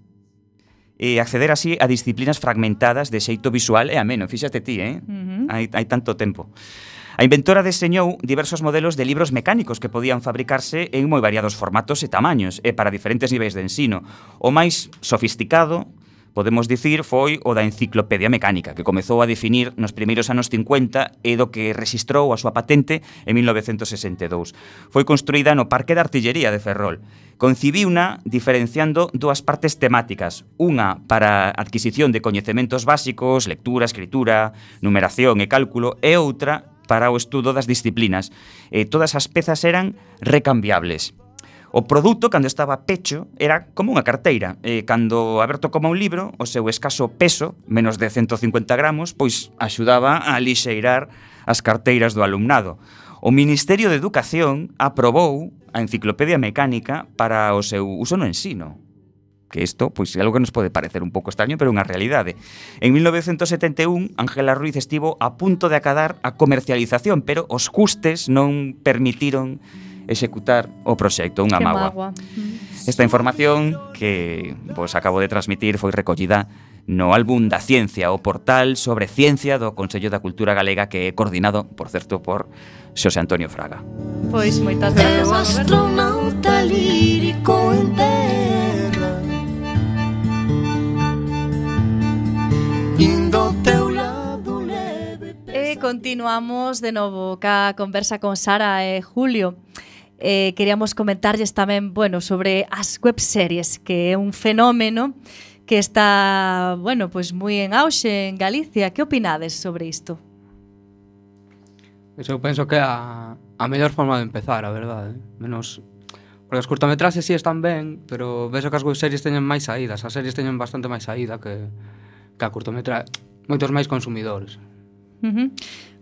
e acceder así a disciplinas fragmentadas de xeito visual e ameno, fíxate ti, eh? Uh -huh. hai, hai tanto tempo. A inventora deseñou diversos modelos de libros mecánicos que podían fabricarse en moi variados formatos e tamaños e para diferentes niveis de ensino. O máis sofisticado podemos dicir, foi o da enciclopedia mecánica, que comezou a definir nos primeiros anos 50 e do que registrou a súa patente en 1962. Foi construída no Parque de Artillería de Ferrol. Concibiuna diferenciando dúas partes temáticas, unha para adquisición de coñecementos básicos, lectura, escritura, numeración e cálculo, e outra para o estudo das disciplinas. E todas as pezas eran recambiables O produto, cando estaba pecho, era como unha carteira. E cando aberto como un libro, o seu escaso peso, menos de 150 gramos, pois axudaba a lixeirar as carteiras do alumnado. O Ministerio de Educación aprobou a Enciclopedia Mecánica para o seu uso no ensino, que isto pois é algo que nos pode parecer un pouco extraño, pero é unha realidade. En 1971, Ángela Ruiz estivo a punto de acadar a comercialización, pero os custes non permitiron executar o proxecto, unha que mágoa. Esta información que vos acabo de transmitir foi recollida no álbum da Ciencia, o portal sobre ciencia do Consello da Cultura Galega que é coordinado, por certo, por Xosé Antonio Fraga. Pois moitas gracias, Roberto. astronauta lírico en terra Indo teu lado leve E continuamos de novo ca conversa con Sara e Julio eh, queríamos comentarlles tamén, bueno, sobre as webseries, que é un fenómeno que está, bueno, pois pues, moi en auxe en Galicia. Que opinades sobre isto? Pois eu penso que a, a mellor forma de empezar, a verdade. Eh. Menos Porque as curtametraxes si sí están ben, pero vexo que as webseries teñen máis saídas, as series teñen bastante máis saída que, que a curtametraxe. moitos máis consumidores. Uh -huh.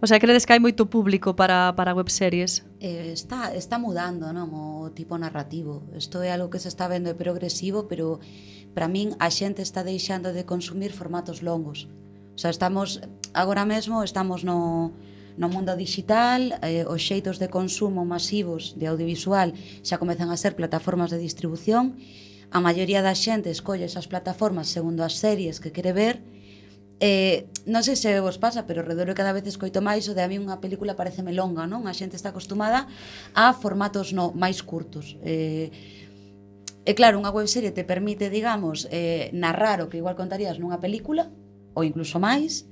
O sea, credes que hai moito público para, para webseries? Eh, está, está mudando non? o tipo narrativo. Isto é algo que se está vendo é progresivo, pero para min a xente está deixando de consumir formatos longos. O sea, estamos, agora mesmo estamos no, no mundo digital, eh, os xeitos de consumo masivos de audiovisual xa comezan a ser plataformas de distribución, a maioría da xente escolle esas plataformas segundo as series que quere ver, Eh, non sei se vos pasa, pero redoro cada vez escoito máis o de a mí unha película pareceme longa, non? A xente está acostumada a formatos no máis curtos. Eh, e claro, unha webserie te permite, digamos, eh, narrar o que igual contarías nunha película, ou incluso máis,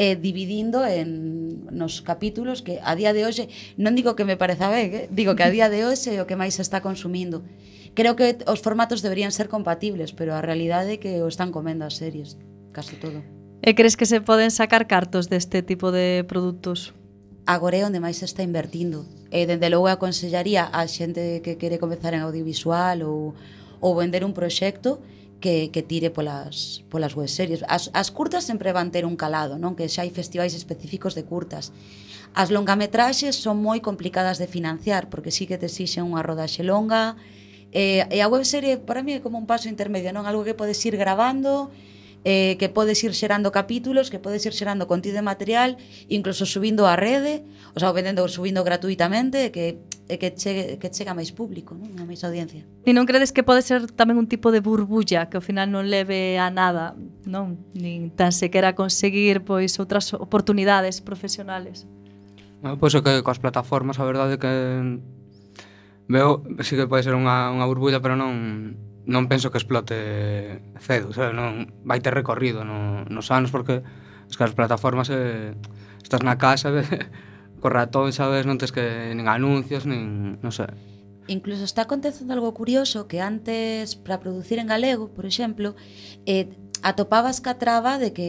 eh, dividindo en nos capítulos que a día de hoxe, non digo que me pareza ben, eh? digo que a día de hoxe é o que máis se está consumindo. Creo que os formatos deberían ser compatibles, pero a realidade é que o están comendo as series, case todo. E crees que se poden sacar cartos deste tipo de produtos? Agora é onde máis se está invertindo. E dende logo aconsellaría a xente que quere comezar en audiovisual ou, ou vender un proxecto que, que tire polas, polas web series. As, as curtas sempre van ter un calado, non que xa hai festivais específicos de curtas. As longametraxes son moi complicadas de financiar, porque sí que te exixen unha rodaxe longa, e, e a webserie para mí é como un paso intermedio, non algo que podes ir grabando, eh, que podes ir xerando capítulos, que podes ir xerando contido de material, incluso subindo a rede, o sea, vendendo subindo gratuitamente, que e que chegue, que chega máis público, non? a máis audiencia. E non credes que pode ser tamén un tipo de burbulla que ao final non leve a nada, non? Nin tan sequera conseguir pois outras oportunidades profesionales. Bueno, pois que coas plataformas a verdade que veo si sí que pode ser unha, unha burbulla, pero non non penso que explote cedo, sabe? non vai ter recorrido no, nos anos porque es que as plataformas eh, estás na casa, ve, co ratón, sabes, non tes que nin anuncios, nin, non sei. Incluso está acontecendo algo curioso que antes para producir en galego, por exemplo, eh, atopabas ca traba de que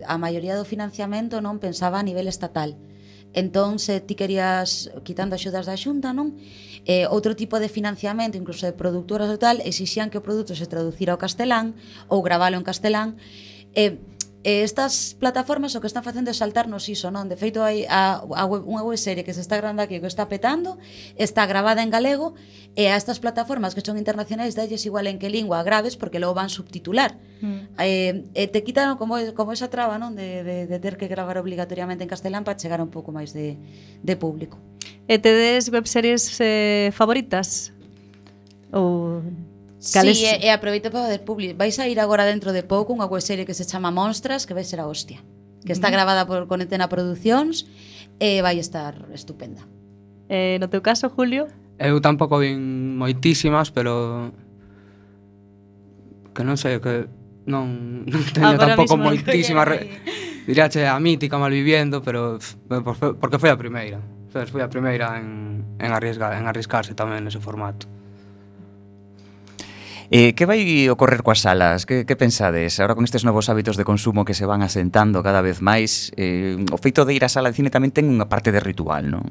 eh, a maioría do financiamento non pensaba a nivel estatal. Uh Entón, se ti querías, quitando axudas da xunta, non? Eh, outro tipo de financiamento, incluso de productoras ou tal, exixían que o produto se traducira ao castelán ou gravalo en castelán. Eh, E estas plataformas o que están facendo é saltarnos iso, non? De feito, hai a, a web, unha web serie que se está grande aquí, que está petando, está gravada en galego, e a estas plataformas que son internacionais dalles igual en que lingua graves, porque logo van subtitular. Mm. Eh, e te quitan como, como esa traba, non? De, de, de ter que gravar obligatoriamente en castelán para chegar un pouco máis de, de público. E tedes webseries eh, favoritas? Ou Cales... Sí, e, e aproveito para fazer publi. Vais a ir agora dentro de pouco unha webserie que se chama Monstras, que vai ser a hostia. Que está gravada por Conetena Producións e vai estar estupenda. Eh, no teu caso, Julio? Eu tampouco vin moitísimas, pero que non sei, que non, non teño ah, Agora tampouco moitísimas... re... diráche a mítica malviviendo, pero pff, porque foi a primeira. Sabes, foi a primeira en, en, arriesgar, en arriscarse tamén nese formato. Eh, que vai ocorrer coas salas? Que, que pensades? Ahora con estes novos hábitos de consumo que se van asentando cada vez máis, eh, o feito de ir á sala de cine tamén ten unha parte de ritual, non?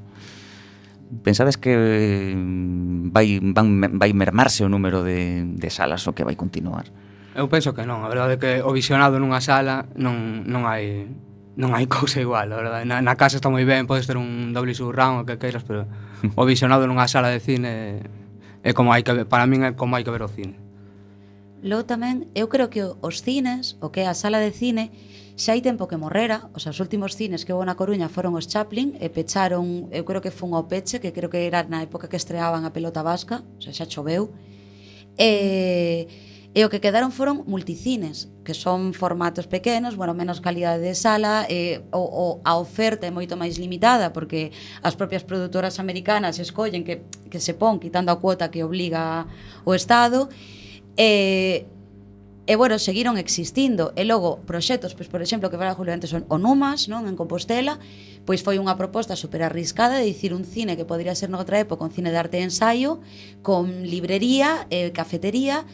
Pensades que mm, vai, van, vai mermarse o número de, de salas ou que vai continuar? Eu penso que non, a verdade é que o visionado nunha sala non, non hai non hai cousa igual, a verdade. Na, na casa está moi ben, podes ter un doble surround o que queiras, pero o visionado nunha sala de cine é como hai que ver, para min é como hai que ver o cine. Logo tamén, eu creo que os cines, o que é a sala de cine, xa hai tempo que morrera, os seus últimos cines que houve na Coruña foron os Chaplin e pecharon, eu creo que fun ao peche, que creo que era na época que estreaban a pelota vasca, o sea, xa choveu, e, e o que quedaron foron multicines, que son formatos pequenos, bueno, menos calidade de sala, e o, o, a oferta é moito máis limitada, porque as propias produtoras americanas escollen que, que se pon, quitando a cuota que obliga o Estado, e E, e bueno, seguiron existindo. E logo proxectos, pois por exemplo, que fala Julio antes son Onumas, non, en Compostela, pois foi unha proposta super arriscada de dicir un cine que poderia ser noutra época, un cine de arte e ensaio, con librería e cafetería,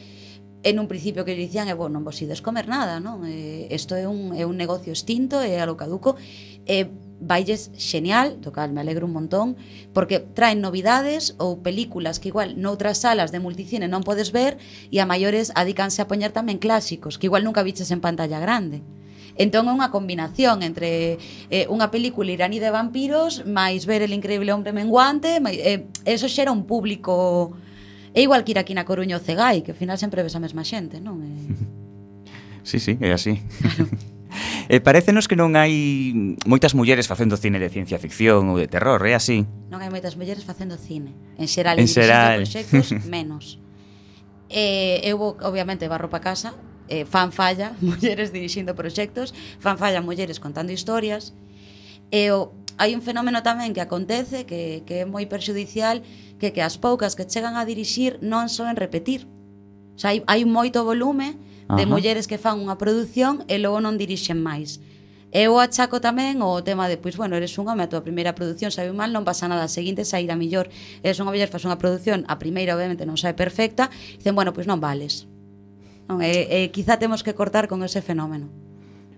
en un principio que dicían, e bueno, non vos ides comer nada, non? Eh, isto é un, é un negocio extinto, é algo caduco, e vailles xenial, do cal me alegro un montón, porque traen novidades ou películas que igual noutras salas de multicine non podes ver e a maiores adícanse a poñer tamén clásicos, que igual nunca viches en pantalla grande. Entón é unha combinación entre eh, unha película iraní de vampiros máis ver el increíble hombre menguante, máis, eh, eso xera un público É igual que ir aquí na Coruña o Cegai, que ao final sempre ves a mesma xente, non? Eh... Sí, sí, é así. Claro. eh, parecenos que non hai moitas mulleres facendo cine de ciencia ficción ou de terror, é así? Non hai moitas mulleres facendo cine. En xeral, en xeral. proxectos, menos. Eh, eu, obviamente, barro pa casa, eh, fan falla, mulleres dirixindo proxectos, fan falla, mulleres contando historias, e o, hai un fenómeno tamén que acontece que, que é moi perxudicial que que as poucas que chegan a dirixir non soen repetir. O sea, hai, hai moito volume, de Ajá. mulleres que fan unha produción e logo non dirixen máis. Eu achaco tamén o tema de, pois, bueno, eres un home, a tua primeira produción sabe mal, non pasa nada, a seguinte sairá millor. Eres unha muller, faz unha produción, a primeira obviamente non sae perfecta, dicen, bueno, pois non vales. Non, e, e quizá temos que cortar con ese fenómeno.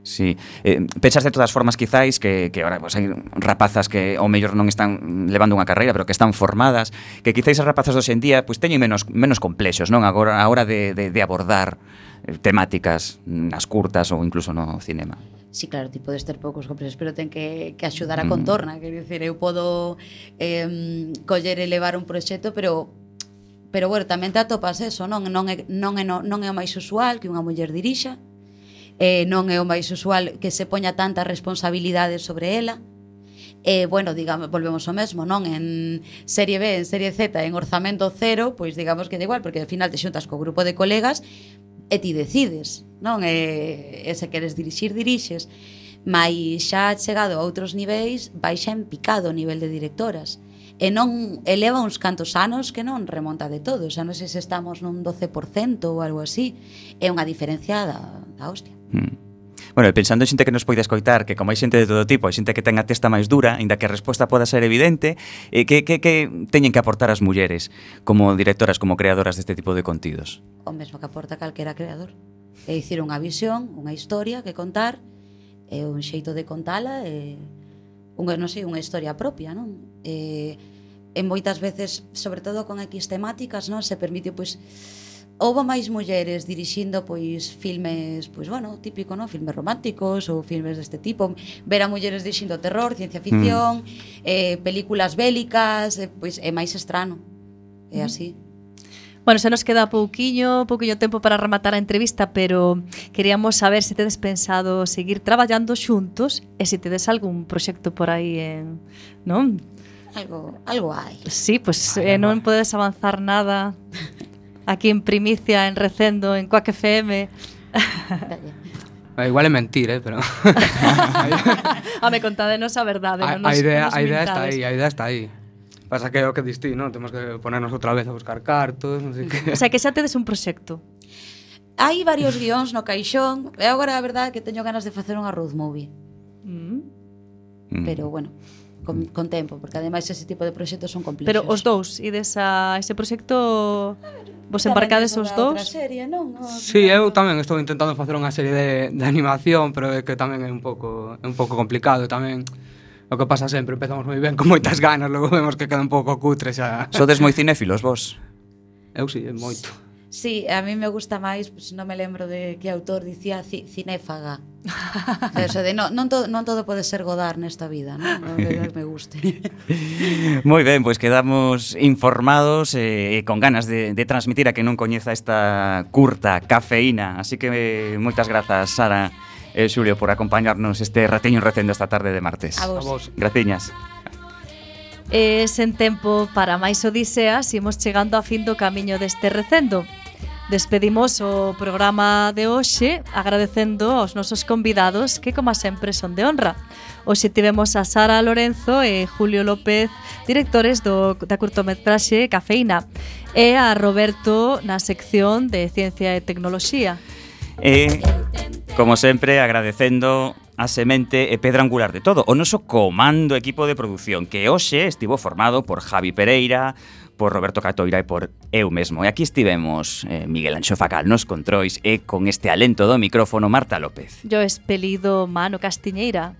Sí. Eh, pensas de todas formas quizáis que, que ahora pues, hai rapazas que ao mellor non están levando unha carreira, pero que están formadas, que quizáis as rapazas do en día pues, teñen menos, menos complexos, non? Agora, a hora de, de, de abordar temáticas nas curtas ou incluso no cinema. Sí, claro, ti podes ter poucos cómplices, pero ten que, que axudar a mm. contorna, mm. quer dicir, eu podo eh, coller e levar un proxecto, pero pero bueno, tamén te atopas eso, non non é non é non, non é o máis usual que unha muller dirixa. Eh, non é o máis usual que se poña tanta responsabilidade sobre ela. E, eh, bueno, digamos, volvemos ao mesmo, non? En serie B, en serie Z, en orzamento cero, pois digamos que da igual, porque ao final te xuntas co grupo de colegas, e ti decides, non? E, e se queres dirixir, dirixes. Mas xa chegado a outros niveis, vai xa en picado o nivel de directoras. E non eleva uns cantos anos que non remonta de todo. Xa non sei se estamos nun 12% ou algo así. É unha diferencia da, da hostia. Mm. Bueno, pensando en xente que nos poida escoitar, que como hai xente de todo tipo, hai xente que ten a testa máis dura, aínda que a resposta poda ser evidente, eh, que, que, que teñen que aportar as mulleres como directoras, como creadoras deste tipo de contidos? O mesmo que aporta calquera creador. É dicir, unha visión, unha historia que contar, e un xeito de contala, e unha, non sei, unha historia propia, non? E, en moitas veces, sobre todo con X temáticas, non? Se permite, pois, pues, houve máis mulleres dirixindo pois filmes, pois bueno, típico, non? Filmes románticos ou filmes deste tipo. Ver a mulleres dirixindo terror, ciencia mm. ficción, mm. eh, películas bélicas, eh, pois é máis estrano. É mm. así. Bueno, xa nos queda pouquiño, pouquiño tempo para rematar a entrevista, pero queríamos saber se tedes pensado seguir traballando xuntos e se tedes algún proxecto por aí en, non? Algo, algo hai. Sí, pois pues, eh, non podes avanzar nada. aquí en primicia, en Recendo, en Quack FM. Igual é mentir, eh, pero... Home, contadenos a verdade. A, non nos, a idea, nos a idea está aí, a idea está aí. Pasa que é o que distí, non? Temos que ponernos outra vez a buscar cartos, non sei que... O sea, que xa tedes un proxecto. Hai varios guións no caixón. E agora, a verdade, que teño ganas de facer un arroz movie. Mm. Pero, bueno con, con tempo, porque ademais ese tipo de proxectos son complexos. Pero os dous, ides a ese proxecto vos embarcades os dous? Serie, non? O, sí, eu tamén estou intentando facer unha serie de, de animación, pero é que tamén é un pouco é un pouco complicado tamén. O que pasa sempre, empezamos moi ben con moitas ganas, logo vemos que queda un pouco cutre xa. Sodes moi cinéfilos vos? Eu si, sí, moito. Sí. Sí, a mí me gusta máis, pues, non me lembro de que autor dicía ci, cinéfaga. Eso de non, non, todo, non todo pode ser godar nesta vida, non? non que me guste. Moi ben, pois quedamos informados eh, e eh, con ganas de, de transmitir a que non coñeza esta curta cafeína. Así que eh, moitas grazas, Sara e eh, Xulio, por acompañarnos este ratiño recendo esta tarde de martes. A vos. A vos. Graciñas. E sen tempo para máis odiseas imos chegando a fin do camiño deste recendo. Despedimos o programa de hoxe agradecendo aos nosos convidados que, como sempre, son de honra. Hoxe tivemos a Sara Lorenzo e Julio López, directores do, da curtometraxe Cafeína, e a Roberto na sección de Ciencia e Tecnoloxía. E, como sempre, agradecendo a semente e pedra angular de todo, o noso comando equipo de produción, que hoxe estivo formado por Javi Pereira, por Roberto Catoira e por eu mesmo. E aquí estivemos eh, Miguel Anxo Facal nos controis e con este alento do micrófono Marta López. Yo espelido Mano Castiñeira.